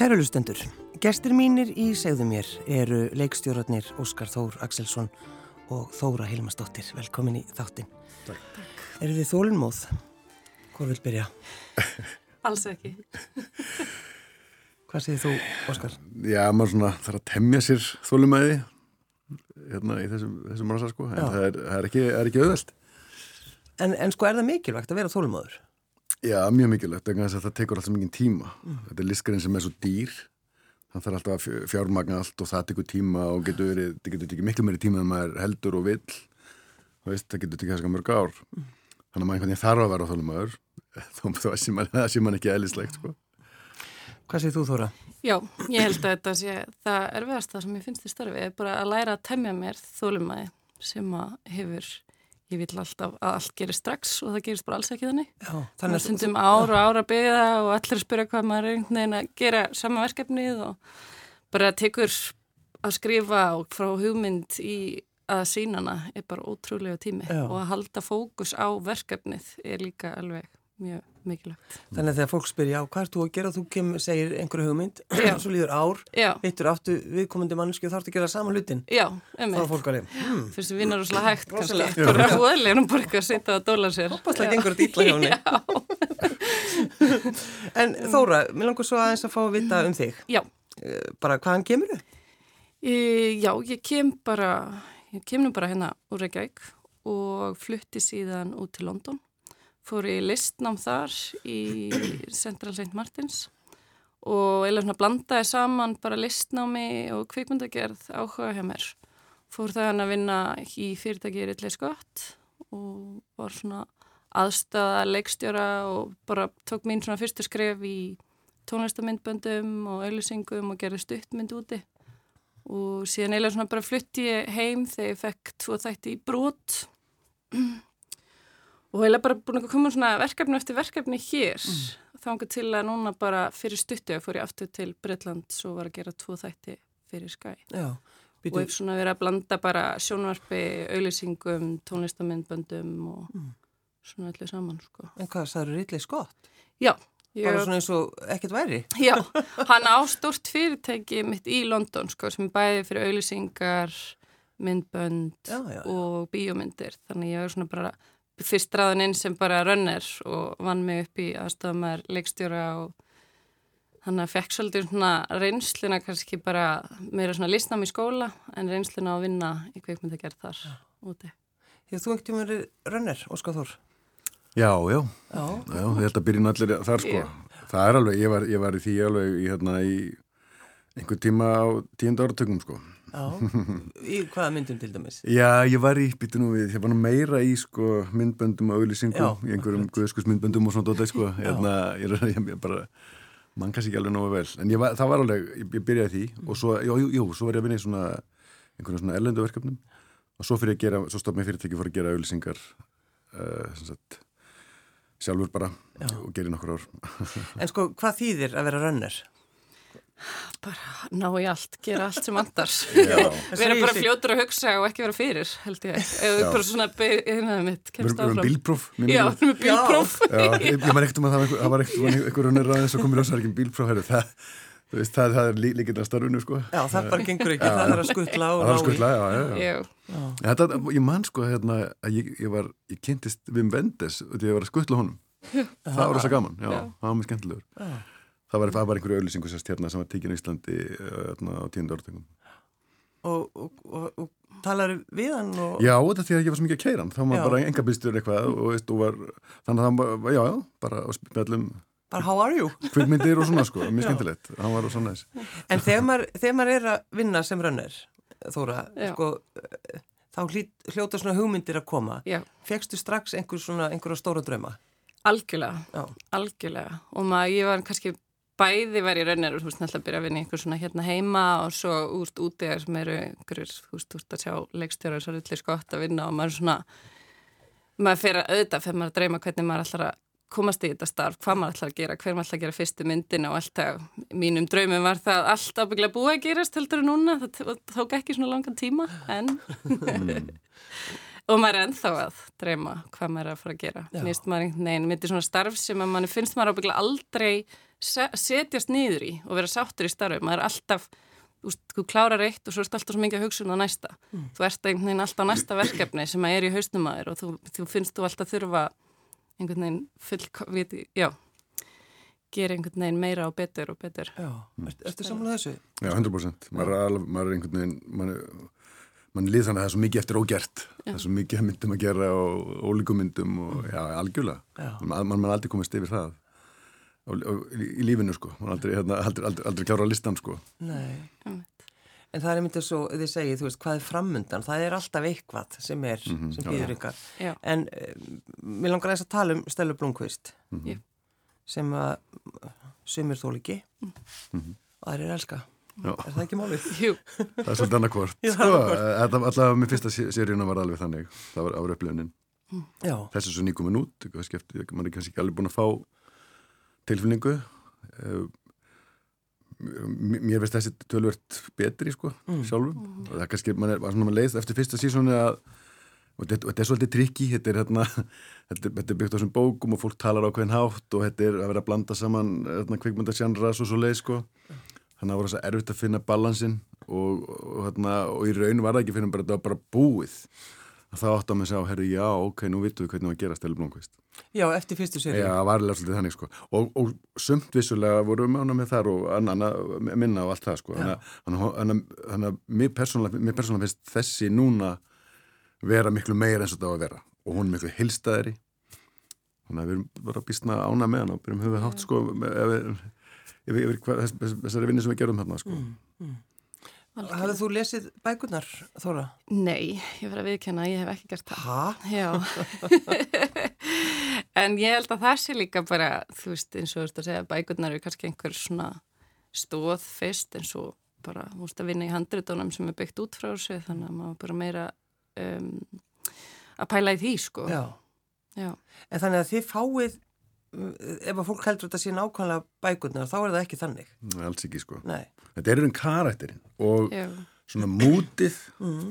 Kæru lustendur, gestir mínir í segðu mér eru leikstjórnarnir Óskar Þór Axelsson og Þóra Hilmasdóttir. Velkomin í þáttin. Takk. Takk. Eru þið þólinnmóð? Hvor vil byrja? Alls ekki. Hvað segir þú, Óskar? Já, maður svona þarf að temja sér þólumæði hérna í þessum, þessum rannsar sko, en það er, það er ekki, ekki auðvelt. En, en sko er það mikilvægt að vera þólinnmóður? Já, mjög mikilvægt, en það tekur alltaf mikið tíma. Mm. Þetta er listgarinn sem er svo dýr, það þarf alltaf að fjármagna allt og það tekur tíma og getur verið, það getur tekið miklu meiri tíma en maður heldur og vill. Veist, það getur tekið þess að mörg ár. Mm. Þannig að maður einhvern veginn þarf að vera þólumæður, þá sé maður ekki eðlislegt sko. Hvað segir þú Þóra? Já, ég held að þetta sé það erfiðast það sem ég finnst í starfi er bara að læra að temja mér þólumæði sem að hefur, ég vil alltaf að allt gerir strax og það gerist bara alls ekki þannig. Já, þannig að stundum ára og ára byggja og allir spyrja hvað maður er einhvern veginn að gera sama verkefnið og bara tekur að skrifa frá hugmynd í að sínana er bara ótrúlega tími Já. og að halda fókus á verkefnið er líka alveg mjög mikilvægt. Þannig að þegar fólk spyrja á hvað er þú að gera, þú kemur, segir einhverju hugmynd, svo líður ár, vittur áttu viðkomandi mannsku og þarfst að gera saman hlutin. Já, emitt. Þá fólk alveg, hmm. Fyrstu vinnar og slá hægt kannski, bara hóðilegur og bara ekki að setja það að dóla sér. Hoppaslega gengur þetta ítla hjá henni. en Þóra, mér langar svo aðeins að fá að vita um þig. Já. Eh, bara hvaðan kemur þau? Já, ég kem bara, ég kem nú bara hérna úr Reykjavík og flutti síðan út til London fór í listnám þar í Central St. Martins og eða svona blandaði saman bara listnámi og kvikmyndagerð áhuga hjá mér. Fór það hann að vinna í fyrirtæki Ridley Scott og var svona aðstöða leikstjóra og bara tók mín svona fyrstu skref í tónlistamindböndum og auðlýsingum og gerði stuttmynd úti og síðan eiginlega svona bara flutti ég heim þegar ég fekk tvo þætti í brot og heila bara búin að koma svona verkefni eftir verkefni hér mm. þá engar til að núna bara fyrir stuttu fór ég aftur til Breitland svo var að gera tvo þætti fyrir skæ Já, og hef svona verið að blanda bara sjónvarpi, auðlýsingum tónlistamindböndum og mm. svona allir saman sko. En hvað, það eru rítlega skott? Já Ég... Bara svona eins og ekkert væri? Já, hann á stort fyrirtæki mitt í London sko sem bæði fyrir auðlýsingar, myndbönd já, já, já. og bíómyndir þannig ég er svona bara fyrst ræðan inn sem bara rönner og vann mig upp í aðstofamær leikstjóra og hann fekk svolítið svona reynsluna kannski bara meira svona listnám í skóla en reynsluna að vinna í kveikmyndagerð þar ja. úti. Hefur þú ekkert verið rönner, Óskar Þór? Já, já, já, já ég held að byrja allir þar sko, já. það er alveg, ég var, ég var í því alveg í, hérna, í einhver tíma á tíund áratökum sko Já, í hvaða myndum til dæmis? Já, ég var í, býtu nú við, ég var nú meira í sko myndböndum og auðlýsingum, í einhverjum guðskus myndböndum og svona dóta, sko, hérna, ég er ég, bara, mann kannski ekki alveg náðu vel, en var, það var alveg, ég, ég byrjaði því mm. og svo, jú, jú, jú, svo var ég að vinna í svona, einhvern svona erlendu verkefnum og svo fyrir að gera, svo stopp mér fyrirtæki fyrir að gera auðlýsingar, uh, sem sagt, sjálfur bara Já. og gera nokkur ár. en sko, hvað þýðir að vera rönner? Bara ná í allt, gera allt sem andar vera bara fljótur að hugsa og ekki vera fyrir held ég, eða bara svona einhverjum mitt, kemst áfram. bílpróf já, með bílpróf. Ég var ekkert um að það var eitthvað raunir aðeins og komið ljósar ekki bílpróf það, veist, það, það er líkinn að starfinu sko. já, það bara gengur ekki, það er að skuttla það er að skuttla, já, já, já. Þetta, ég man sko hérna að ég, ég var, ég kynntist Vim Vendes og ég var að skuttla honum. Það var þess að gaman, já, það var mjög skemmtilegur það var, var einhverju auðlýsingu sérst hérna sem var tekinn í Íslandi hérna, á tíundu orðtöngum og, og, og, og talar við hann? Já, þetta því að ég var svo mikið að keira hann þá var bara enga bystur eitthvað og var, þannig að hann var, já, já, bara á spjallum bara how are you? Kvikmyndir og svona sko, mjög skemmtilegt hann var svona þess En þegar maður, þegar maður er að vinna sem rönner Þóra, já. sko þá hljóta svona hugmyndir að koma Fegstu strax einhver svona, einhverja stóra drauma? Algjörlega, já. algjörlega og maður, ég var kannski bæði var ég raunir og þú veist náttúrulega byrja að vinna einhver svona hérna heima og svo úrst úti þar sem eru einhverjur, þú veist, úrst að sjá leikstjóra og svo þetta skott að vinna og maður svona maður fyrir að auðvitað fyrir maður að dreyma hvernig maður ætlar að komast í þetta starf, hvað maður ætlar að gera hver maður ætlar að gera fyrstu myndin og alltaf mínum draumum var það allt ábygglega búið að gerast heldur en núna, það tók ekki svona langan tíma en og maður er ennþá að dreyma hvað maður er að fara að gera. Finnst maður einhvern veginn, mitt er svona starf sem að mann finnst maður ábygglega aldrei setjast niður í og vera sáttur í starfi. Maður er alltaf, þú, þú klárar eitt og svo erst alltaf svo mikið að hugsa um það næsta. Mm. þú ert einhvern veginn alltaf næsta verkefni sem er í hausnum aður og þú, þú finnst þú alltaf þurfa einhvern veginn full, já gera einhvern veginn meira og betur og betur. Já, ertu saman að þessu? Já, 100% maður er, maður er einhvern veginn maður er mann líð þannig að það er svo mikið eftir ógert. Já. það er svo mikið myndum að gera og ólíkumyndum og já, algjörlega. Mann mann aldrei komast yfir það í, í lífinu sko mann aldrei, hérna, aldrei, aldrei, aldrei klára listan sko Nei, en það er myndið svo þið segið, þú veist, hvað er framundan það er alltaf eitthvað sem er mm -hmm, sem býður ykkar, en um, mér langar að þess að tala um Stella Blomqvist mm -hmm. sem að sumir þóliki mm -hmm. og það er elska Já. Er það ekki málið? Jú. Það er svolítið annarkvort. Sko, allavega með fyrsta seríuna var alveg þannig. Það var ára upplifunin. Já. Þessi er svo nýguminn út. Skefti, man er kannski ekki alveg búin að fá tilfinningu. Eh, mér veist þessi tölvört betri sko, mm. sjálfum. Mm. Það er kannski, man er svona leið eftir fyrsta sísónu að og þetta, þetta er svolítið trikki, þetta er, hérna, þetta, þetta er byggt á þessum bókum og fólk talar á hvern hátt og þetta er að vera að blanda saman hérna, kvikmyndasjanras og svo leið sko þannig að það voru þess að erfitt að finna balansinn og, og, hérna, og í raun var það ekki fyrir bara þetta var bara búið að það átt að maður segja, herru, já, ok, nú vitum við hvernig það var að gera Stella Blomqvist. Já, eftir fyrstu séri. Já, varlega svolítið þannig, sko. Og, og sumt vissulega voru við mána með þar og anna minna og allt það, sko. Þannig að mér persónulega finnst þessi núna vera miklu meira eins og það á að vera og hún er miklu hilstaðri þannig að við erum bara býstna ána með hann og byrjum höfuð hátt, sko, ef við yfir, yfir þess, þessari vinni sem við gerum hérna sko. mm, mm. Hafðu þú lesið bækunar, Þóra? Nei, ég verði að viðkjanna, ég hef ekki gert það Hæ? Já En ég held að það sé líka bara þú veist, eins og þú veist að segja bækunar eru kannski einhver svona stóð fyrst eins og bara, þú veist að vinna í handritónum sem er byggt út frá þessu þannig að maður bara meira um, að pæla í því sko Já. Já En þannig að þið fáið ef að fólk heldur þetta sé nákvæmlega bækurnar þá er það ekki þannig Nei, alls ekki sko Nei. þetta er einhvern karakterinn og Já. svona mútið mm.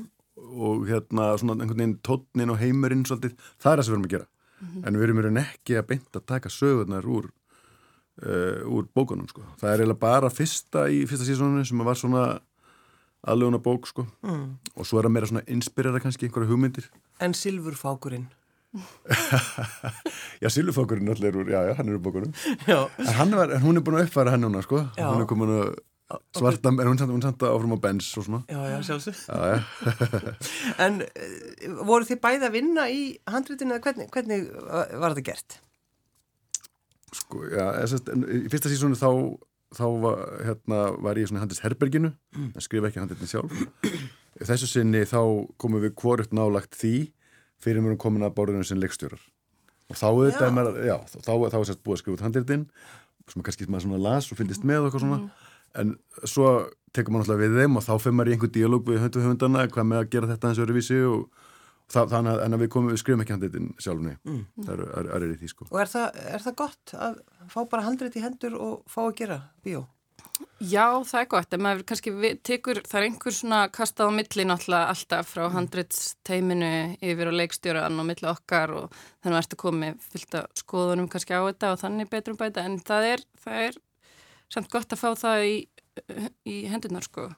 og hérna svona einhvern veginn tónnin og heimurinn svolítið, það er það sem við erum að gera mm -hmm. en við erum veginn ekki að beinta að taka sögurnar úr uh, úr bókunum sko, það er eiginlega bara fyrsta í fyrsta sísónu sem var svona aðluguna bók sko mm. og svo er það meira svona inspirera kannski einhverja hugmyndir En Silfurfákurinn já, Silufokkurinn allir já, já, hann er úr bókunum en hann var, hún er búin að uppfæra hann núna, sko já. hún er komin að svarta en hún er að áfram á bens og svona? Já, já, sjálfsög En uh, voru þið bæði að vinna í handrétinu eða hvernig, hvernig var þetta gert? Sko, já, þess, í fyrsta sísónu þá þá var, hérna, var ég svona handist herberginu, mm. en skrifa ekki handisni sjálf. Þessu sinni þá komum við hvort nálagt því fyrir um komin að borðinu sem leikstjórar. Og þá auðvitað maður, já, þá er sérst búið að skrifa út handildinn sem kannski maður svona las og fyllist með og eitthvað svona. Mm. En svo tekur maður náttúrulega við þeim og þá fyrir maður í einhver díalóg við höndu höfundana hvað með að gera þetta eins og öruvísi og það, þannig að, að við, komum, við skrifum ekki handildinn sjálfni mm. það er, er, er, er í því sko Og er það, það gott að fá bara handrið í hendur og fá að gera bíó? Já, það er gott, en maður kannski tekur, það er einhver svona kastað á milli náttúrulega alltaf frá mm. handreitsteiminu yfir og leikstjóran og milli okkar og þannig að ertu komið fylgt að skoðunum kannski á þetta og þannig betrum bæta, en það er, það er samt gott að fá það í, í hendunar sko.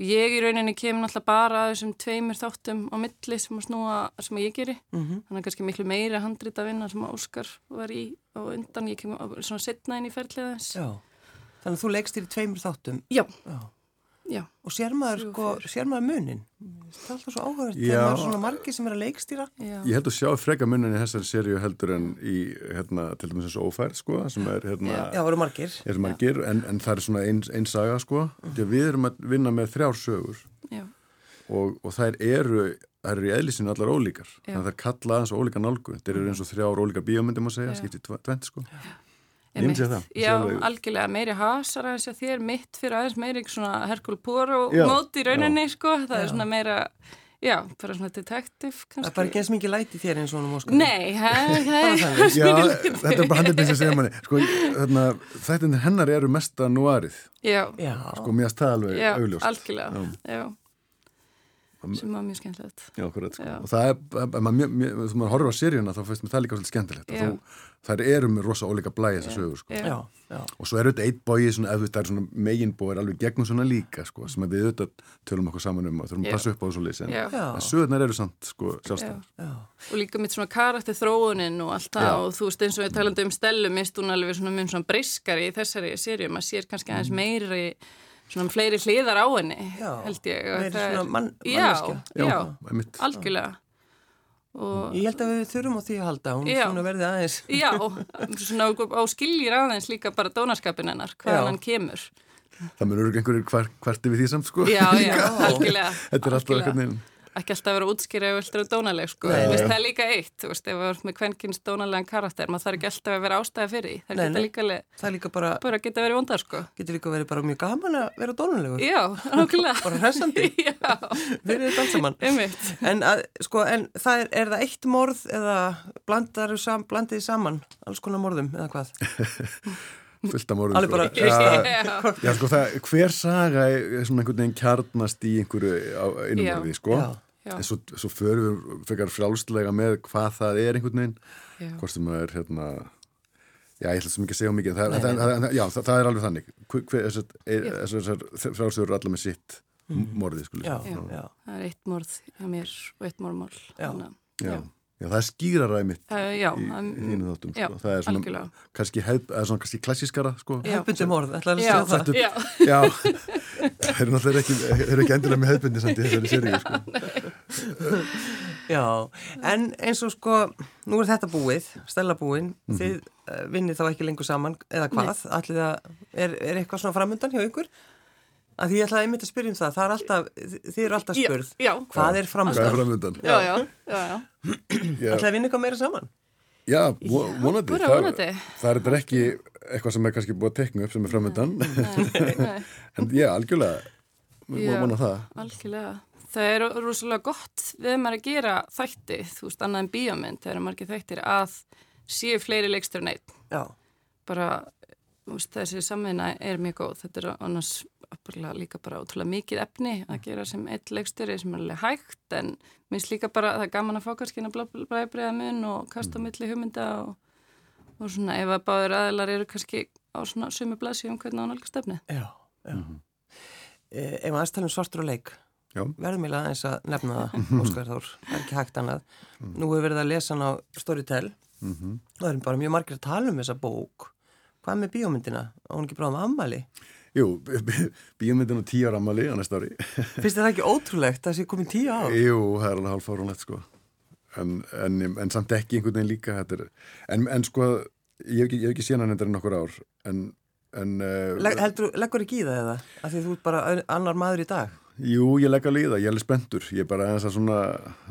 Ég í rauninni kemur náttúrulega bara að þessum tveimur þáttum á milli sem að snúa sem að ég geri, mm -hmm. þannig að kannski miklu meira handreit að vinna sem að Óskar var í og undan, ég kemur svona setna inn í ferðliðans. Já. Þannig að þú leggst þér í tveimur þáttum. Já. Já. Já. Og sér maður, sko, sér maður munin? Það er alltaf svo áhugað þegar maður er svona margi sem er að leggstýra. Ég held að sjá freka munin í þessari sériu heldur en í, hérna, til dæmis þessu ófærd, sko, sem er, hérna... Já, það margir. Er margir, en, en það er svona einn ein saga, sko. Mm. Við erum að vinna með þrjár sögur. Já. Og, og þær eru, þær eru í eðlisinu allar ólíkar. Já. Þannig að það er kallað eins og ólíka nálgu. Þetta eru eins og þrjár ólíka bíómyndum að segja, skiptið tvent, sko. Já. Það. Já, algjörlega meiri hasar aðeins að þér mitt fyrir aðeins meiri svona Herkul Poro mót í rauninni já. sko, það já. er svona meira já, bara svona detektiv kannski. Það er bara ekki eins mikið læti þér eins og hann móskar. Nei, er Já, þetta er bara handið þess að segja manni sko, þetta hennar eru mesta núarið Já. Sko, mér að það alveg augljóst. Já, algjörlega, já sem var mjög skemmtilegt. Já, akkurat, sko. og það er, ef maður, maður horfður á seríuna þá finnst mér það líka svolítið skemmtilegt. Þú, þær eru með rosa ólíka blæði þessar sögur sko. já, já. og svo er auðvitað eitt bóið ef það er svona meginbóið alveg gegnum svona líka sko, sem við auðvitað tölum okkur saman um og þurfum að passa upp á þessu lýs en, en sögurnar eru samt sko, og líka mitt svona karakter þróunin og allt það og þú veist eins og við talandum um stelu mist hún alveg svona mjög svona briskari í þessari sérium að sér kannski aðeins mm. meiri svona fleiri hliðar á henni já, held ég meiri svona mann, já, já, já algjörlega. Og ég held að við þurfum á því að halda hún svona verði aðeins. Já, svona á skiljir aðeins líka bara dónaskapin hennar, hvaðan hann kemur. Það munur einhverjir hvarti við því samt sko. Já, já, algjörlega þetta er alltaf eitthvað nefn ekki alltaf að vera útskýra ef viltur að dónaleg sko, þú veist það er líka eitt þú veist, ef þú ert með kvenkins dónalegan karakter maður þarf ekki alltaf að vera ástæði fyrir því. Það geta líka, það er líka bara, bara geta verið vondar sko. Getur líka verið bara mjög gaman að vera dónalegur. Já, nákvæmlega. Bara hressandi, við erum þetta alls saman. En, að, sko, en það er, er það eitt morð eða blandiði sam, saman alls konar morðum eða hvað fullt af morðum sko. ja, já, sko, það, hver saga er svona einhvern veginn kjarnast í einhverju innumorði sko. Já, já. en svo, svo förum við frekar frálslega með hvað það er einhvern veginn. Hvort sem það er hérna já ég ætla svo mikið að segja mikið. Það, nei, það. Já, það er alveg þannig. Þessar frálsögur er allar með sitt mm. morði sko það er eitt morð hjá mér og eitt morðmál. Já Já, það er skýraræði mitt uh, já, í, hínu þáttum, já, sko. Það er svona, algjörlega. kannski, hef, svona kannski klassískara, sko. Hefbundum orð, ætlaði að segja það. Já, já. þeir eru náttúrulega ekki, eru ekki endilega með hefbundi samt í þessari sériu, sko. Já, en eins og sko, nú er þetta búið, stella búin, mm -hmm. þið uh, vinnir þá ekki lengur saman, eða hvað? Allir það, er, er eitthvað svona framöndan hjá ykkur? Að því ég ætlaði einmitt að spyrja um það, það er alltaf, þið eru alltaf spurð, já, hvað er framöndan? Hvað er framöndan? Já, já, já, já. Ætlaði að vinna eitthvað meira saman? Já, vonandi, já, það, það er ekki eitthvað sem er kannski búið að tekna upp sem er framöndan, en já, algjörlega, að það. Algjörlega, það er rosalega gott við maður að gera þætti, þú veist, annað en bíómynd, það eru margir þættir að séu fleiri leikstur en einn. Já. Bara, veist, þessi samveina er mjög góð, þetta er annars líka bara ótrúlega mikið efni að mm. gera sem eitt leikstjóri sem er alveg hægt en minnst líka bara það er gaman að fá kannski að blæbreiða mun og kasta mm. milli hugmynda og, og svona ef að báður aðeinar eru kannski á svona sumi blæsi um hvernig á nálgast efni Já, já mm -hmm. e, Ef maður aðstæðum svartur og leik verðum ég aðeins að nefna það Óskar Þór, það er ekki hægt annað mm. Nú hefur verið að lesa hann á Storytel -hmm. og það er bara mjög margir að tala um þessa bók Hvað með bíómyndina? Hún ekki bráðum ammali? Jú, bíómyndin á tíu ára ammali á næsta ári. Fyrst er það ekki ótrúlegt að það sé komið tíu ár? Jú, það er alveg hálf fárunlegt sko. En, en, en samt ekki einhvern veginn líka. Er, en, en sko, ég hef ekki, ekki síðan hann endur nokkur ár. En... Uh, Leg, heldur, leggur ekki í það eða? Af því þú ert bara annar maður í dag? Jú, ég legg alveg í það. Ég er alveg spendur. Ég er bara eins að svona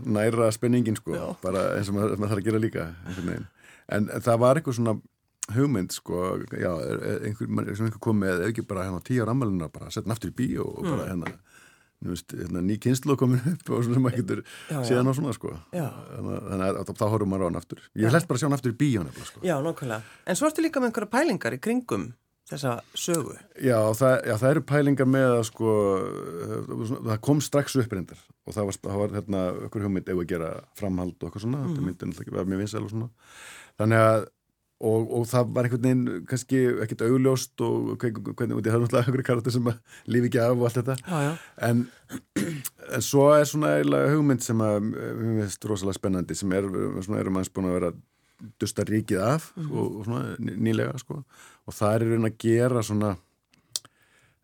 næra spenningin sko. Já. Bara eins og maður, maður þarf að gera líka. En það var eitthvað svona hugmynd sko, já, einhver, einhver kom með ekki bara hérna tíu ára ammæluna bara setja hann aftur í bíó og bara mm. hérna, veist, hérna ný kynslu komin upp og svona sem maður getur séðan á svona sko. Þannig að, að þá horfum maður á hann aftur. Ég hlæst bara að sjá hann aftur í nefnilega sko. Já, nokkvæmlega, en svo ertu líka með einhverja pælingar í kringum þessa sögu? Já, það, já, það eru pælingar með að sko það kom strax upp reyndar. Og það var, það var hérna, okkur hugmynd ef að gera framhald og eitthvað svona, mm. þetta myndi náttúrulega ekki vera mjög vinsæl og svona. Þannig að Og, og það var einhvern veginn kannski ekkert augljóst og hvernig, það er náttúrulega einhverju karakter sem lífi ekki af og allt þetta já, já. En, en svo er svona eiginlega hugmynd sem að við veist rosalega spennandi sem er, svona erum aðeins búin að vera dusta ríkið af mm -hmm. og, og svona nýlega sko og það er raun að gera svona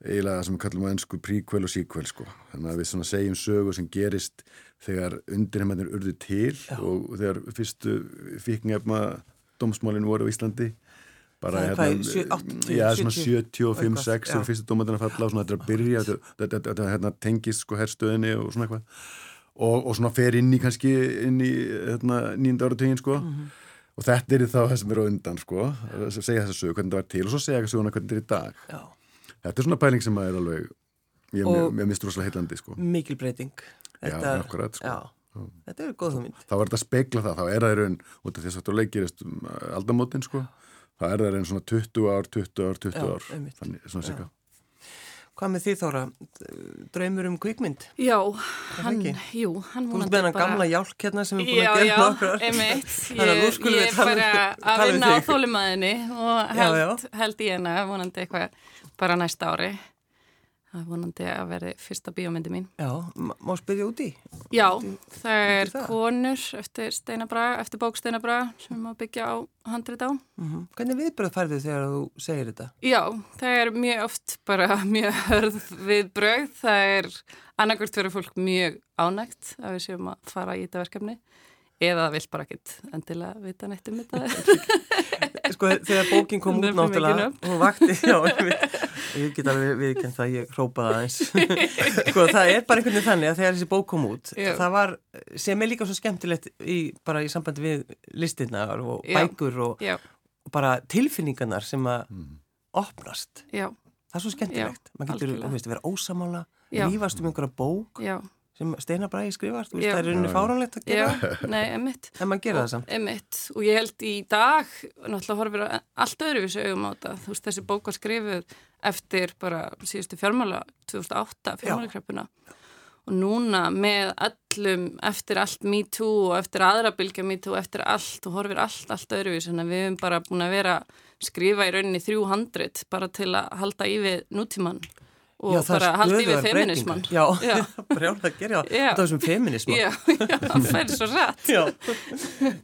eiginlega sem við kallum á ennsku príkvel og síkvel sko þannig að við svona segjum sögu sem gerist þegar undirheimennir urðu til já. og þegar fyrstu fíknefna domsmálinn voru á Íslandi. Bara hérna, já, svona 75-6 er fyrstu dómatin að falla og svona þetta er að byrja þetta, þetta hérna, tengist sko herrstöðinni og svona eitthvað. Og, og svona fer inn í kannski inn í hérna, nýjunda áratögin sko. Mm -hmm. og þetta er þá það sem er á undan sko að segja þess að sögu hvernig það var til og svo segja hvernig það er í dag. Já. þetta er svona pæling sem að er alveg ég, mér, mér mistur rosalega heillandi sko. mikil breyting. Þetta, já, akkurat sko. já Þetta er góð hugmynd. Þá er þetta að speikla það, þá er það í raun, út af þess að þú leikirist um aldamótin sko, þá er það í raun svona 20 ár, 20 ár, 20 Já, ár, einmitt. þannig svona sikka. Hvað með því þóra? Draumur um kvikmynd? Já, hann, jú, hann Þú veist með hann gamla hjálk hérna sem er búin að gera nokkrar. Já, já, emitt. Ég, ég er bara um- að um vinna á þólimaðinni og held, já, já. held í hennar vonandi eitthvað bara næsta ári. Það er vonandi að verði fyrsta bíómyndi mín. Já, má spyrja úti? Já, það er það? konur eftir eftir bók Steinabraga sem má byggja á handrit á. Mm -hmm. Hvernig viðbröð færðu þegar þú segir þetta? Já, það er mjög oft bara mjög hörð viðbröð. Það er annarkvært verið fólk mjög ánægt að við séum að fara í þetta verkefni eða vill bara ekkit endilega vita neitt um þetta. Sko þegar bókin kom út náttúrulega hún vakti, já, ég, ég get alveg viðkend það, ég hrópaði aðeins. Sko það er bara einhvern veginn þannig að þegar þessi bók kom út, já. það var sem er líka svo skemmtilegt í, bara í sambandi við listinnar og bækur og, og bara tilfinningarnar sem að mm. opnast. Já. það er svo skemmtilegt, maður getur veist, vera ósamála, lífast um einhverja bók. Já sem Steinar Bræði skrifar, þú veist það er unni fáránlegt að gera. Já, nei, emitt en maður gera það samt. emitt, og ég held í dag náttúrulega horfir allt öðruvísu augum á þetta. Þú veist þessi bók var skrifuð eftir bara síðustu fjármála 2008 fjármálakreppuna. Og núna með allum eftir allt Me Too og eftir aðra bylgja Me Too, eftir allt og horfir allt, allt öðruvísu, en við hefum bara búin að vera skrifa í rauninni 300 bara til að halda í við nútíman og já, bara haldi við feminismann Já, já. brjálega að gera þetta sem feminismann Já, já það fær svo rætt já.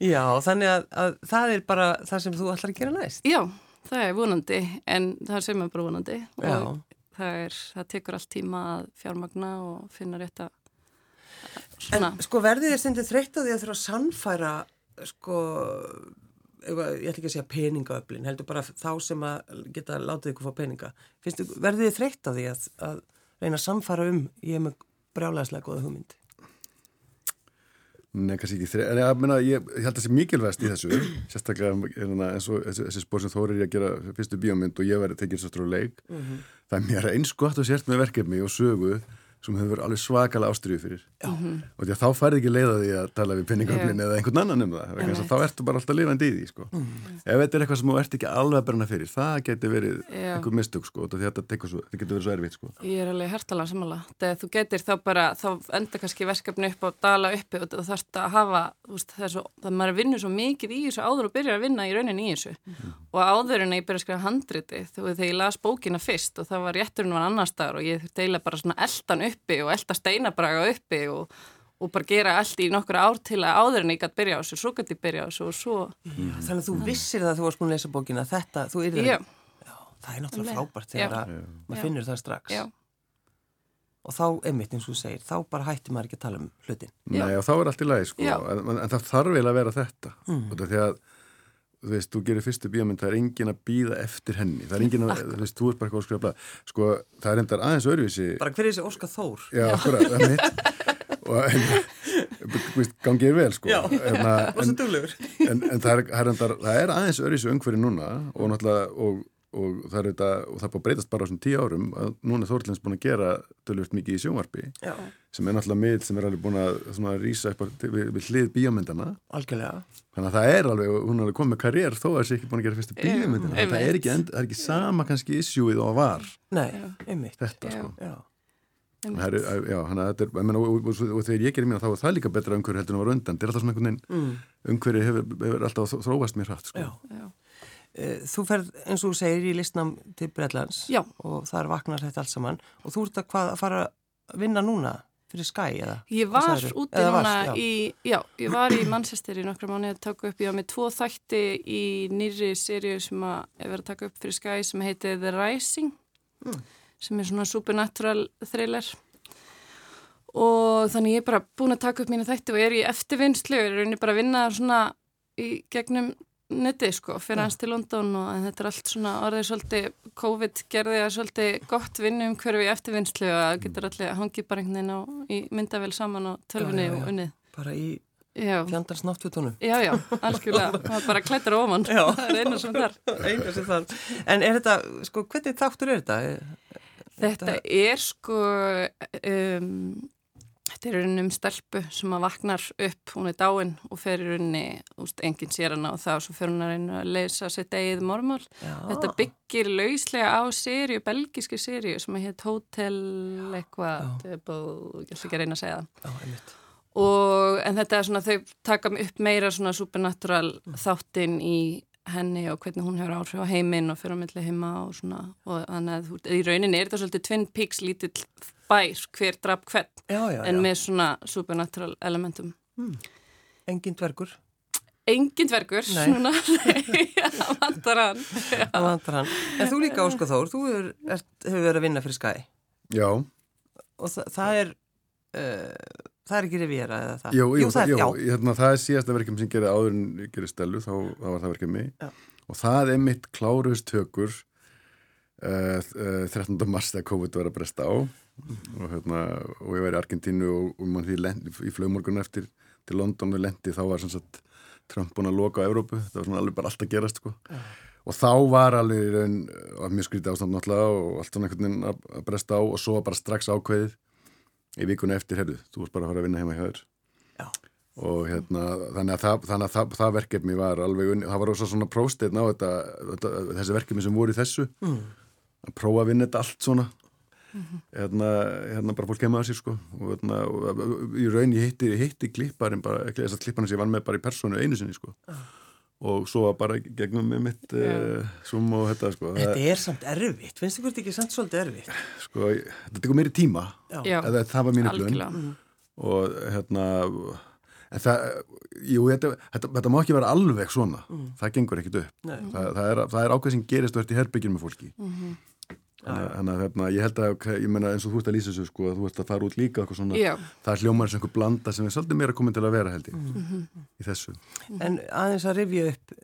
já, þannig að, að það er bara það sem þú ætlar að gera næst. Já, það er vonandi en það sem er bara vonandi. Og það, er, það tekur allt tíma að fjármagna og finna rétt að En sko verðið er stundið þreytt á því að þurfa að sannfæra sko ég ætla ekki að segja peningaöflin heldur bara þá sem að geta látið ykkur fá peninga. Finnstu, verður þið þreytt á því að, að reyna að samfara um ég hef með brjálæðislega goða hugmynd? Nei, kannski ekki þreytt en ég, ég, ég held að það sé mikilvægst í þessu sérstaklega eins og þessi spór sem Þóri er að gera fyrstu bíómynd og ég verði tekja svo stróð leik. Mm -hmm. það er mér eins gott og sért með verkefni og sögu sem hefur alveg svakalega ástriðu fyrir mm -hmm. og því að þá færði ekki leiða því að tala við pinningöflin yeah. eða einhvern annan um það yeah. þá ertu bara alltaf lifandi í því sko. mm -hmm. ef þetta er eitthvað sem þú ert ekki alveg að berna fyrir það getur verið yeah. einhver mistök sko, þetta getur verið svo erfitt sko. Ég er alveg hertalega samanlega þegar þú getur þá bara, þá enda kannski verkefni upp og dala uppi og þú þarfst að hafa veist, það svo, það maður vinnur svo mikið í þessu áður og byrjar að vinna í rauninni í þessu mm -hmm. og áður en ég byrja að uppi og eldast steinabraga uppi og, og bara gera allt í nokkur ár til að áður en ég gæti byrja á þessu, svo gæti ég byrja á þessu og svo. Já, þannig að þú vissir það að þú varst búin að lesa bókina, þetta, þú er það. Já. Já, það er náttúrulega frábært þegar að maður finnur það strax. Já. Og þá, einmitt eins og þú segir, þá bara hættir maður ekki að tala um hlutin. Nei, og þá er allt í lagi, sko, en, en það þarf vel að vera þetta. Mm. Því að þú veist, þú gerir fyrstu bíómynd, það er engin að býða eftir henni, það er engin að, þú veist, þú ert bara eitthvað að skrifa blað, sko, það er endar aðeins öðruvísi. Bara hver er þessi Óskar Þór? Já, akkurat, það er mitt og, en, gangið er vel, sko. Já, hérna, og svo duglegur. En, en það er, það er endar, það er aðeins öðruvísi umhverju núna og náttúrulega, og og það er þetta, og það er búin að breytast bara á þessum tíu árum að núna er Þórlins búin að gera tölvört mikið í sjónvarpi Já. sem er náttúrulega mið sem er alveg búin að, að rýsa upp við, við hlið bíómyndana Algjörlega. Þannig að það er alveg, hún er alveg komið með karriér þó að það sé ekki búin að gera fyrstu bíómyndana það er ekki, end, það er ekki sama kannski issue og var. Nei, einmitt. Þetta sko. Er, já, hana, er, menna, og, og, og, og þegar ég gerir mér þá er það líka betra umhverju heldur en það var undan. Þetta er alltaf svona einhvern veginn mm. umhverju hefur, hefur alltaf þróast mér hratt sko. Já, já. Eh, þú ferð eins og þú segir í listnam til Breitlands Já. og þar vaknar þetta alls saman og þú ert að, hvað, að fara að vinna núna fyrir Sky eða? Ég var úti núna í, já, ég var í Manchester í nokkra mánu að taka upp, ég var með tvo þætti í nýri sériu sem að ég verið að taka upp fyrir Sky sem heiti The Rising mm. sem er svona supernatural thriller og þannig ég er bara búin að taka upp mínu þætti og er í eftirvinnslu og er bara að vinna svona í gegnum netti sko, fyrir hans til London og þetta er allt svona orðið svolítið COVID gerði að svolítið gott vinnum hverfi eftirvinnslu og það getur allir hangið bara einhvern veginn í myndavel saman á tölfunni og unnið. Bara í fjandars náttúrtunum. Já, já, algjörlega það bara klættar ofan, það er eina sem þar. Eina sem þar. En er þetta, sko, hvernig þáttur er þetta? Þetta er sko um, Þetta er rauninni um stelpu sem að vaknar upp, hún er dáin og fer rauninni, úst, enginn sér hana og þá svo fer hún að reyna að leysa sitt eigið mormál. Já. Þetta byggir lauslega á sériu, belgíski sériu sem heit Hotel eitthvað, ég ætla ekki að reyna að segja það. Já, einmitt. Og, en þetta er svona, þau taka upp meira svona supernatural mm. þáttinn í henni og hvernig hún hefur áhrif á heiminn og fyrir að myndla heima og svona og þannig að þú, í rauninni er þetta svolítið Twin Peaks lítill bær hver draf hvern já, já, en já. með svona supernatural elementum. Hmm. Engin dvergur? Engin dvergur svona það vantar hann. Það vantar hann. En þú líka Óskar Þór, þú hefur, hefur verið að vinna fyrir Sky. Já. Og það, það er uh, það er ekki revíra eða það? Jú, jú, jú það, jú, hérna, það er síðasta verkefum sem gerði áður en gerði stelu, þá, þá var það verkefum mig og það er mitt kláruðstökur uh, uh, 13. mars þegar COVID var að bresta á. Og, hérna, og ég var í Argentínu og, og mann því lendi, í flögmorgun eftir til London og lendi þá var sagt, Trump búin að loka á Európu það var svona alveg bara allt að gerast sko. og þá var alveg raun, mjög skrítið ástand náttúrulega og allt svona einhvern veginn að bresta á og svo bara strax ákveðið í vikuna eftir, herru, þú varst bara að fara að vinna heima hjá þér og hérna, þannig að, það, þannig að það, það verkefni var alveg, það var ósað svona prósteinn á þetta, þetta, þessi verkefni sem voru í þessu mm. að prófa að vinna þetta allt svona mm -hmm. hérna, hérna bara fólk kemur að sér sko og hérna, og, í raun ég hitti, hitti klipparinn bara, ekki þess að klipparinn sem ég vann með bara í personu einu sinni sko uh. Og svo bara gegnum með mitt yeah. uh, sum og þetta sko. Þetta er samt erfitt, finnst þið hvort ekki samt svolítið erfitt? Sko, þetta tekur meiri tíma. Eða það var mínu blun mm. og hérna en það, jú, þetta, þetta, þetta má ekki vera alveg svona, mm. það gengur ekkit upp. Það, það er, er ákveð sem gerist og ert í herbyggin með fólki. Mm -hmm. Þannig að hérna, ég held að, ég menna eins og þú ert að lýsa þessu sko, að þú ert að fara út líka eitthvað svona, Já. það er hljómar sem einhver blanda sem er svolítið meira komin til að vera held ég mm -hmm. í þessu. En aðeins að rifja upp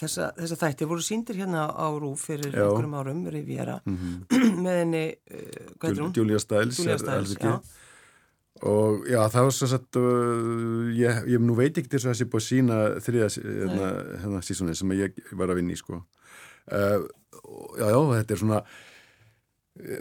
þessa, þessa þætti, voru síndir hérna á Rúf fyrir Já. einhverjum árum, rifjera, mm -hmm. með henni, uh, hvað er hún? Julia Stiles, Julia Stiles, já. Og já, það var svo að uh, ég, ég nú veit ekki þess að það sé búið að sína þriða hérna, hérna sísonið sem ég var að vinna í sko. Uh, já, já, þetta er svona Eh,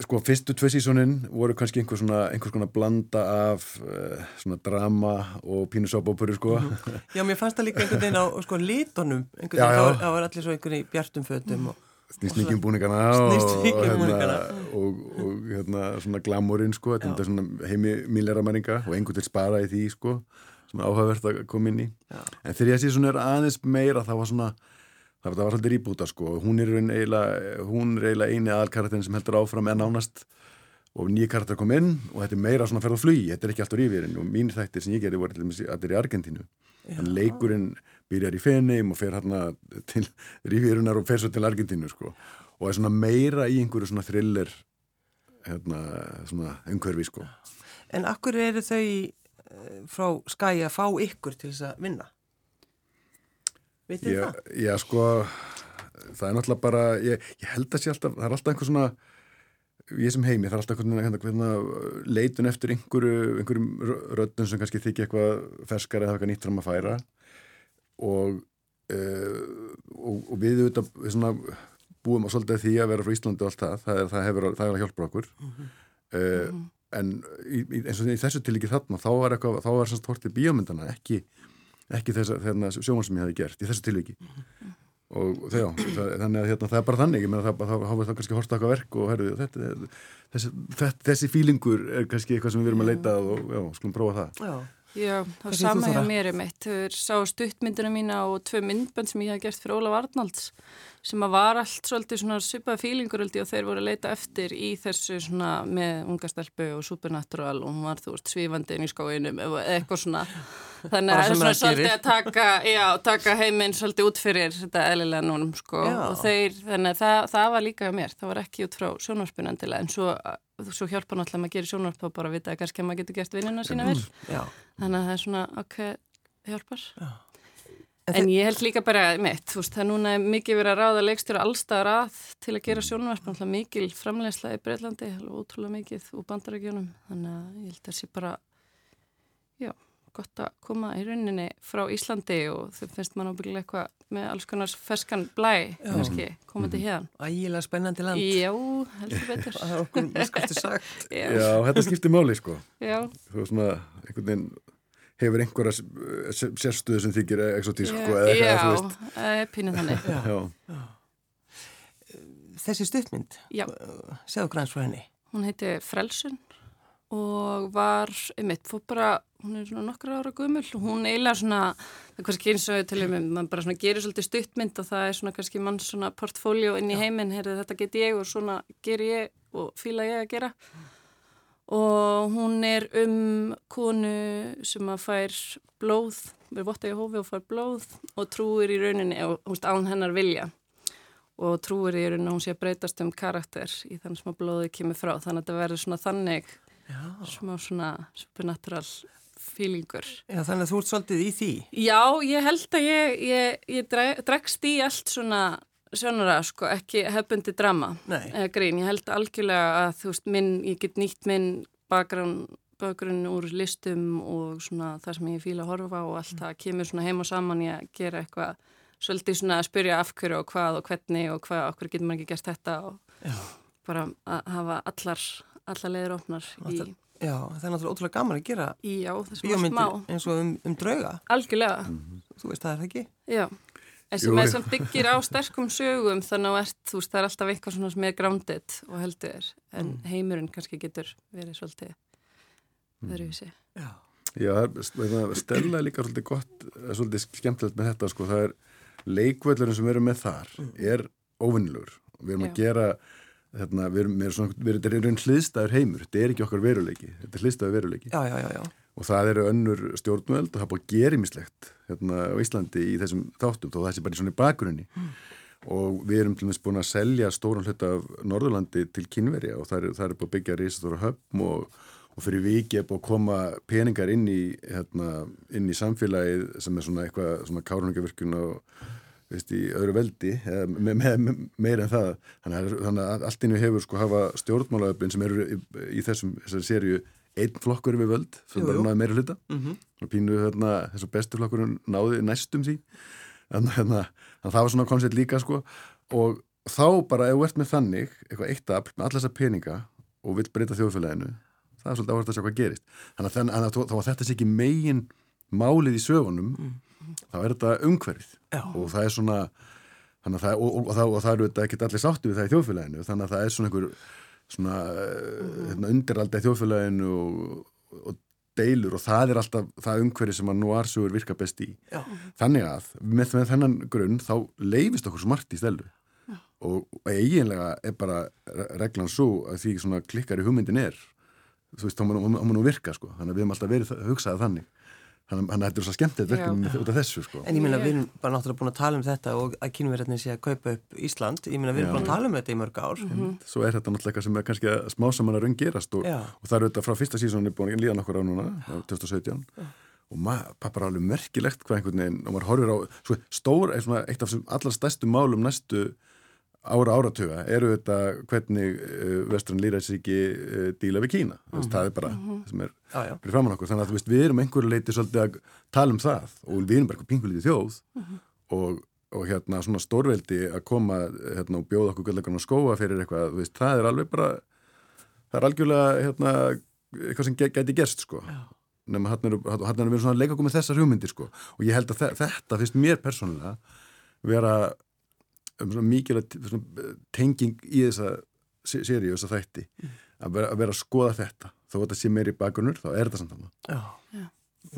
sko fyrstu tvei sísónin voru kannski einhvers svona einhvers konar blanda af uh, svona drama og pínusóbópuru sko. -hmm. Já, mér fannst það líka einhvern veginn á sko lítonum einhvern veginn, það var allir svo einhvern veginn í bjartum fötum og Snýstingin búningana og, og, hérna, og, og hérna svona glamurinn sko, þetta er svona heimi millera manninga og einhvern veginn spara í því sko, svona áhugavert að koma inn í. Já. en þegar ég sé svona er aðeins meira það var svona það var svolítið rýbúta sko. Hún er eiginlega eini aðalkarakterin sem heldur áfram en ánast og nýja karakter kom inn og þetta er meira svona ferð og flugi, þetta er ekki alltaf rífirinn og mín þættir sem ég gerði voru allir í Argentínu. En leikurinn byrjar í Feneim og fer hérna til rífirinnar og fer svo til Argentínu sko. Og er svona meira í einhverju svona thriller hérna svona umhverfi sko. En akkur eru þau eh, frá skæi að fá ykkur til þess að vinna? Vitið það? Já, sko, það er náttúrulega bara, ég, ég held að sé alltaf, það er alltaf einhver svona, ég sem heimi, það er alltaf einhvern hérna, leitun eftir einhverju, einhverjum röddun sem kannski þykja eitthvað ferskar eða eitthvað nýtt fram að færa og, uh, og, og við auðvitað svona, búum á svolítið því að vera frá Íslandi og allt það, það, er, það hefur að hjálpa okkur mm -hmm. uh, en í, eins og í þessu tilíki þarna, þá var eitthvað, þá var svona hortið bíómyndana, ekki ekki þess að sjóman sem ég hafi gert í þessu tilviki. Og þjá, þannig að hérna, það er bara þannig menn, það, þá hafum við þá kannski horta okkar verk og herðu, þetta, þessi, þetta, þessi fílingur er kannski eitthvað sem við erum að leita og já, skulum prófa það. Já, já það sama hjá mér er mitt þau sá stuttmyndina mína og tvö myndbönd sem ég haf gert fyrir Ólaf Arnalds sem að var allt svolítið svona svipaða fílingur og þeir voru að leita eftir í þessu svona með unga stelpu og supernatural og hún var þú veist svífandi inn í skóinum eða eitthvað svona. Þannig að það er svona svolítið að taka, já, taka heiminn svolítið út fyrir þetta eðlilega núnum sko. Já. og þeir, þannig að það, það var líka mér, það var ekki út frá sjónvarspunandilega en svo, svo hjálpa náttúrulega að maður gerir sjónvarp og bara vita að kannski að maður getur gert vinnina sína vel. Þannig að það er svona ok, hjálpar. Já En, ég held líka bara mitt, þú veist, það er núna mikið verið að ráða leikstjóra allstaðar að til að gera sjónvarp, alltaf mikil framlegsla í Breitlandi, ótrúlega mikið úr bandarækjunum, þannig að ég held að það sé bara, já, gott að koma í rauninni frá Íslandi og þau finnst mann ábygglega eitthvað með alls konar ferskan blæ, kannski, komandi hérna. Ægilega spennandi land. Já, heldur betur. Það er okkur miskustu sagt. Já, Já, þetta skiptir máli sko já, þú veist svona, einhvern veginn hefur einhverja s- s- sérstöðu sem þykir exotísk sko, já, eða eitthvað, já, þú veist. það er pínuð þannig. Já, Þessi stuttmynd, Já, segðu græns frá henni. hún heiti Frelsun og var, einmitt, fór bara, hún er svona nokkra ára gömul. Og hún eiginlega svona, það er kannski eins og til um, mann bara svona gerir svolítið stuttmynd og það er svona kannski mann svona portfóljó inn í heiminn, heyrðu þetta get ég og svona ger ég og fíla ég að gera og hún er um konu sem að fær blóð, verður votta í hófi og fær blóð og trúir í rauninni hún veist án hennar vilja og trúir í rauninni að hún sé að breytast um karakter í þannig sem að blóðið kemur frá þannig að þetta verður svona þannig Já. smá svona supernatural feelingur. Já, þannig að þú ert svolítið í því. Já, ég held að ég, ég, ég dre- dregst í allt svona sjónara, sko, ekki hefbundi drama eða grín. Ég held algjörlega að þú veist, minn, ég get nýtt minn bakgrunn, bakgrunn úr listum og svona það sem ég fíla að horfa og allt það kemur svona heim og saman í að gera eitthvað svolítið svona að spyrja af hverju og hvað og hvernig og hvað, okkur getur maður ekki gert þetta og Já. bara að hafa allar, allar leiður opnar í, Þetta- Já, það er náttúrulega ótrúlega gaman að gera í bíómyndir smá. eins og um, um drauga. Algjörlega, Þú veist það er það ekki? já. En sem er sem byggir á sterkum sögum þannig að ert, þú veist, það er alltaf eitthvað svona sem er grounded og heldur þér. En heimurinn kannski getur verið svolítið öðruvísi. Já. Já, það er- stella er líka svolítið gott, er svolítið skemmtilegt með þetta sko, það er leikvöldurinn sem við erum með þar er óvinnilegur við erum að Já. gera hérna, við erum, við erum, svona, við erum, þetta er einn hliðstæður heimur þetta er ekki okkar veruleiki, þetta er hliðstæður veruleiki Já, já, já, já. Og það eru önnur stjórnvöld og það búið að gera imislegt hérna á Íslandi í þessum þáttum þó það sé bara í svona bakgrunni og við erum til og meins búin að selja stóran hluta af Norðurlandi til kynverja og það er, það er búið að byggja risastóra höfn og, og fyrir viki er búið að koma peningar inn í, hérna, inn í samfélagið sem er svona eitthvað svona kárunningavirkun og veist, í öðru veldi me, me, me, meira en það. Þannig að, þannig að allt innu hefur sko hafa stjórnmálaöflin sem eru í, í þessum þessari serju einn flokkur við völd sem bara náði meira hluta Mm og pínu hérna, þessu bestu flokkurinn náði næstum því. En hérna, en það var svona koncept líka sko. Og þá bara ef þú ert með þannig eitthvað eitt afl með alla þessa peninga og vill breyta þjóðfélaginu það er svolítið áherslu að sjá hvað gerist. Þannig að, þá var þetta sé ekki megin málið í sögunum þá er þetta umhverfið. Já. og það er svona það, og, og, og, og það eru þetta ekki allir sáttu við það í þjóðfélaginu þannig að það er svona einhver svona uh, hérna, undiralda í þjóðfélaginu og, og deilur og það er alltaf það umhverfi sem að núarsugur virka best í. Já. þannig að með, með þennan grunn þá leifist okkur svo margt í stelu og, og eiginlega er bara reglan svo að því svona klikkar í hugmyndin er þú veist, þá má nú virka sko. Þannig að við hefum alltaf verið að hugsaða þannig þannig að þetta er svo skemmtilegt verkefni út af þessu sko En ég meina, Ég- við erum bara náttúrulega búin að tala um þetta og að kynverðinni sé að kaupa upp Ísland. Ég meina, við erum Já. búin að tala um þetta í mörg ár. svo er þetta náttúrulega eitthvað sem er kannski að smá saman að raungerast og, Já. og það er auðvitað frá fyrsta sísónu búin að líða nokkur á núna á 2017 og maður, bara alveg merkilegt hvað einhvern veginn og maður horfir á, svo stór er eitt af þessum allra stærstu málum næstu ára áratuga eru þetta hvernig uh, Vestrun Lýræsíki uh, díla við Kína, mm -hmm. það er bara það sem er Já, já. fyrir framann okkur, þannig að veist, við erum einhverju leiti svolítið að tala um það. Og við erum bara eitthvað pingulítið þjóð. Og, og hérna svona stórveldi að koma hérna og bjóða okkur gullegan að skóa fyrir eitthvað, veist, það er alveg bara það er algjörlega hérna eitthvað sem gæti gerst, sko. Nema hann er, hann er við svona að leika okkur með þessar hugmyndir, sko, og ég held að þe- þetta finnst mér persónulega vera um svona mikilvægt svona, tenging í þessa seríu, þessa þætti að vera, að vera að skoða þetta þó að þetta sé meir í bakgrunnur, þá er þetta samt annað Já.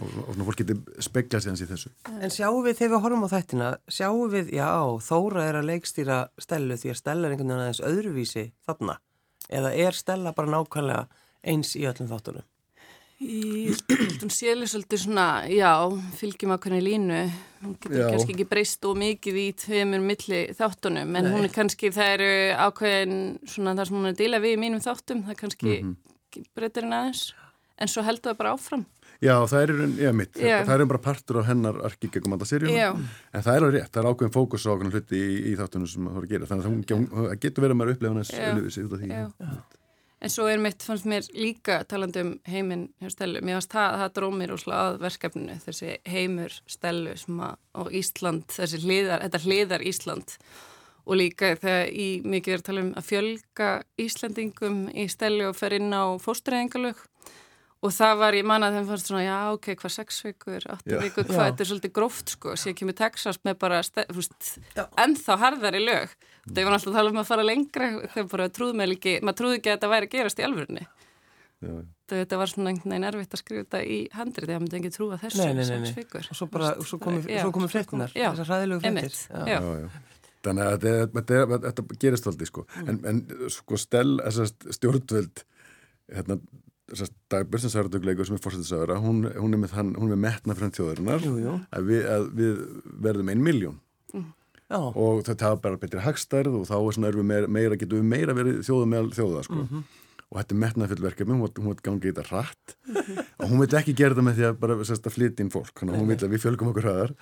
og, og svona fólk getur speglað sig hans í þessu En sjáum við þegar við horfum á þættina, sjáum við, já, Þóra er að leikstýra Stellu því að Stella er einhvern veginn aðeins öðruvísi þarna. Eða er Stella bara nákvæmlega eins í öllum þáttunum? Hún séli svolítið svona, já, fylgjum ákveðinu línu, hún getur Já. kannski ekki breyst og mikið í tveimur milli þáttunum, en Nei. hún er kannski, það eru ákveðin svona það sem hún er að díla við í mínum þáttum, það kannski Mhm. breytir henni aðeins, en svo heldur það bara áfram. Já, það er, raun- já, mitt, það er bara partur á hennar arki gegum alltaf seríuna, Já. en það er alveg rétt, það er ákveðin fókus á ákveðin hluti í, í þáttunum sem það voru að gera, þannig að það, getur verið að maður upplifa hans En svo er mitt, fannst mér líka talandi um heiminn hjá Stellu, mér fannst það, það drómir úrslega að verkefninu, þessi heimur Stellu og Ísland, þessi hliðar, þetta hliðar Ísland. Og líka þegar í mikið er að tala um að fjölga Íslandingum í Stellu og fer inn á fóstræðingalög og það var, ég manna að þeim fannst svona, já, ok, hvað sex vikur, átta vikur, hvað, þetta er svolítið gróft, sko, sér kemur Texas með bara, ennþá harðar í lög. Það var alltaf að tala um að fara lengra. Þegar bara trúðum við ekki, maður trúði ekki að þetta væri að gerast í alvörunni. Þetta var svona einhvern veginn erfitt að skrifa þetta í handrið þegar maður ekki trúa þessu nei, nei, nei, nei. og svo bara, svo komið fréttunar þessar hræðilegu fréttir. Þannig að þetta, þetta gerist aldrei sko. Mm. en, en sko stel stjórnvöld hérna dagbjörnsinsarðugleikur sem er fórsettisagra hún, hún er með, með metna frá þjóðarinnar að við, að við verðum ein miljón mm. Og þetta hafa bara betri hagstærð og þá er við meira, meira getum við meira verið þjóða með þjóða sko. mm -hmm. og þetta er metnaðfjöld verkefni, hún veit gangið þetta rætt -hmm. og hún veit ekki gera þetta með því að bara sérst, að flytja inn fólk, hún veit að við fjölgum okkur hraðar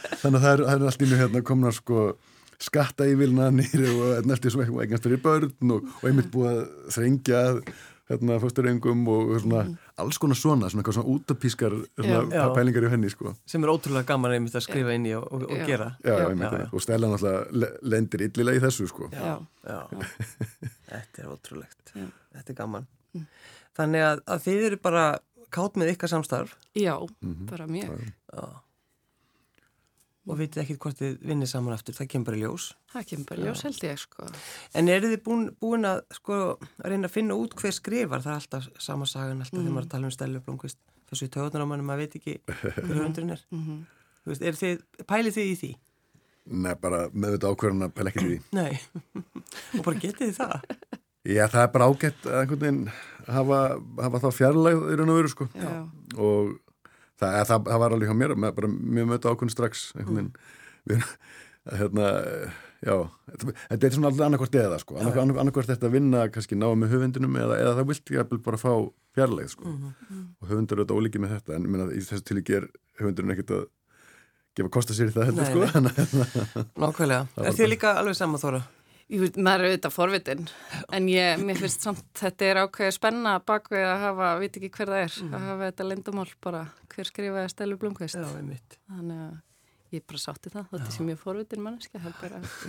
þannig að það er, það er allt innu hérna komna sko skatta í vilnanir og næstu sem eitthvað fyrir börn og, og einmitt búið að þrengja hérna fórsturengum og svona mm. alls konar svona, svona eitthvað svona útapískar svona pælingar í henni sko. sem er ótrúlega gaman einmitt að skrifa inn í og, og, og gera. Já, já, einmitt, já, og Stella náttúrulega lendir yllilega í þessu sko. þetta er ótrúlegt. Þetta er gaman. Mm. þannig að, að þið eru bara kátt með ykkar samstarf. Já, mm -hmm. bara mjög. Já og vitið ekki hvort þið vinnir saman aftur, það kemur bara í ljós það kemur bara í ljós held ég sko en eru þið búin, búin að sko að reyna að finna út hver skrifar það er alltaf sama sagan alltaf mm. þegar maður tala um Stellu Blomqvist þessu töðunar á mann, maður veit ekki hver hundurinn er mm -hmm. veist, er þið, pælið þið í því? Nei, bara með þetta ákverðan að pæla ekki í því Nei, og bara getið þið það? Já, það er bara ágætt að einhvern veginn hafa, hafa þá fjarlæg í raun og veru sko Já. og það, það, það var alveg hjá mér með, bara mjög mötu ákveðin strax einhvern veginn. Hérna, já, þetta er svona alltaf annarkvært eða sko, annarkvært þetta að vinna kannski ná með höfundinum eða, eða það vilt ég bara fá fjarlæð sko. Mm -hmm. og höfundur eru þetta ólíkið með þetta en minna, í þessu tilíki er höfundurinn ekkert að gefa kosta sér í það heldur sko. Nákvæmlega, er þið líka alveg saman Ég veit, maður er auðvitað forvitin en ég, mér finnst samt, þetta er ákveðið spenna bakvið að hafa, veit ekki hver það er mm. að hafa þetta lindumál bara hver skrifaði Stelu Blomqvist þannig að ég bara sátti það þetta sé mjög forvitin manneski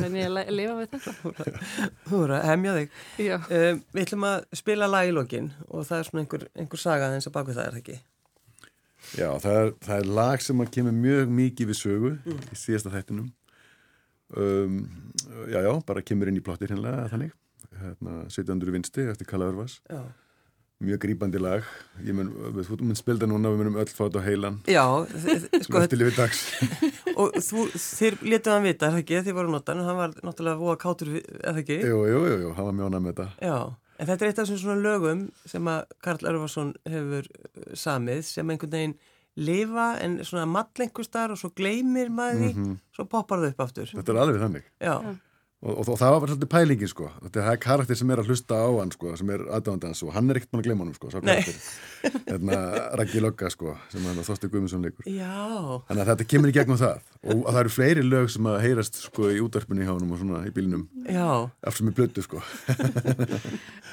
en ég að lifa við þetta. Þú voru að hemja þig. Um, Við ætlum að spila lag í lokin og það er svona einhver, einhver saga eins og bakvið það er það ekki? Já, það er, það er lag sem að kemur mjög mikið við sögu mm. í síðasta þættinum um, já, já, bara kemur inn í plottir hinnlega þannig, hérna, 17. vinsti eftir Kalla Örvas mjög grýpandi lag. Ég mun, við mun spilda núna, við munum öll fáta á heilan. Já, sko og þú, þér letuð hann vita, er það ekki, þið voru notan hann var náttúrulega voða kátur, er það ekki? Jú, jú, jú, jú hann var mjónað með þetta. Já, en þetta er eitt af svona lögum sem að Karl Örvarsson hefur samið sem einhvern veginn lifa en svona mallengur og svo gleymir maður því mm -hmm. svo poppar það upp aftur. Þetta er alveg þannig. Já Og, og, og það var svolítið pælingin sko. Þetta er karakter sem er að hlusta á hann sko sem er aðdáðandans og hann er ekkert mann að glema hann sko hérna Raggi Logga sko sem hann þótti Guðmundsson leikur. Þannig að þetta kemur í gegnum það. Og það eru fleiri lög sem að heyrast sko í útvarpunni hjá hann og svona í bílinum af sem er blödu sko.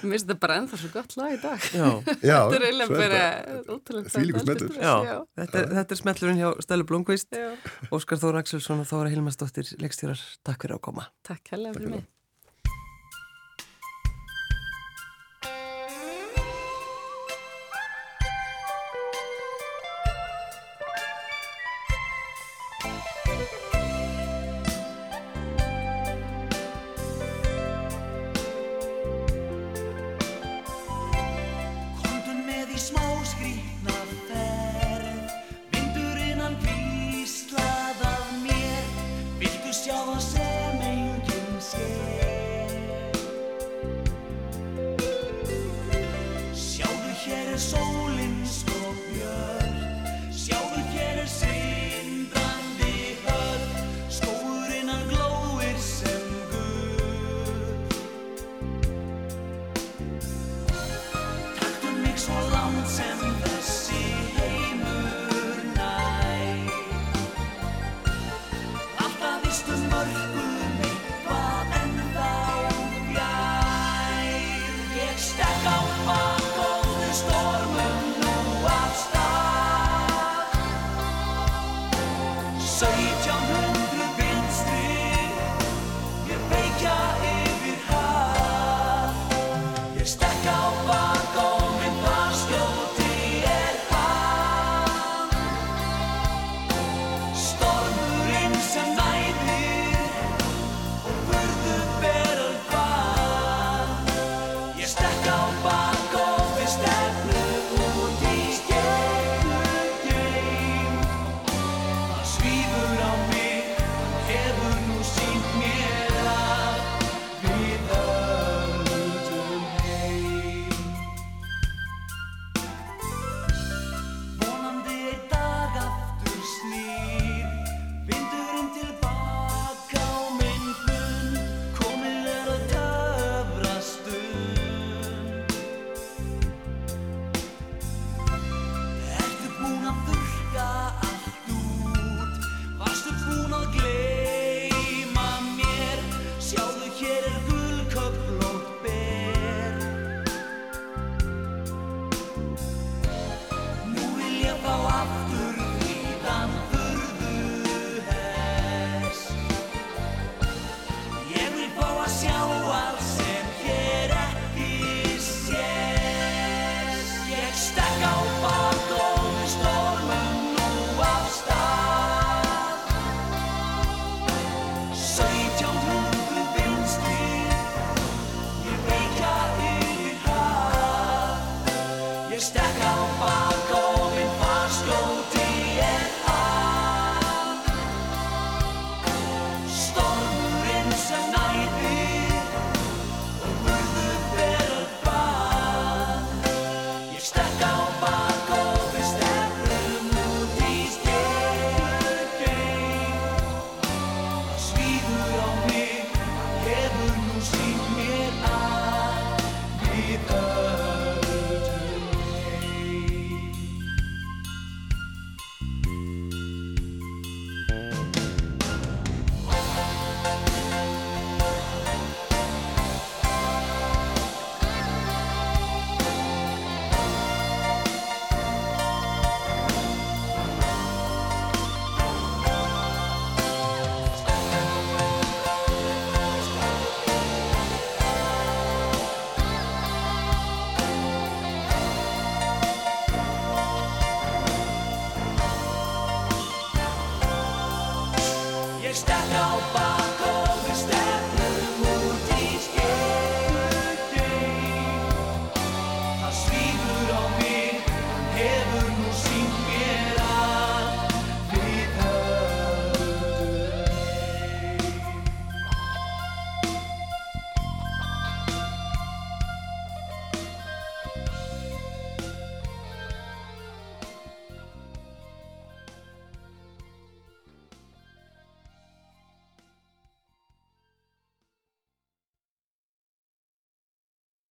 Mér finnst þetta bara ennþá svo gott lag í dag. Já, Já Þetta er eiginlega bara Þvílíku smetlur Þetta, þetta er smetlurinn hjá Stælu Blomqvist Óskar Þóra Axelsson og Þóra Hilmarsdóttir leikstjórar, takk fyrir að koma. Takk kærlega fyrir mig.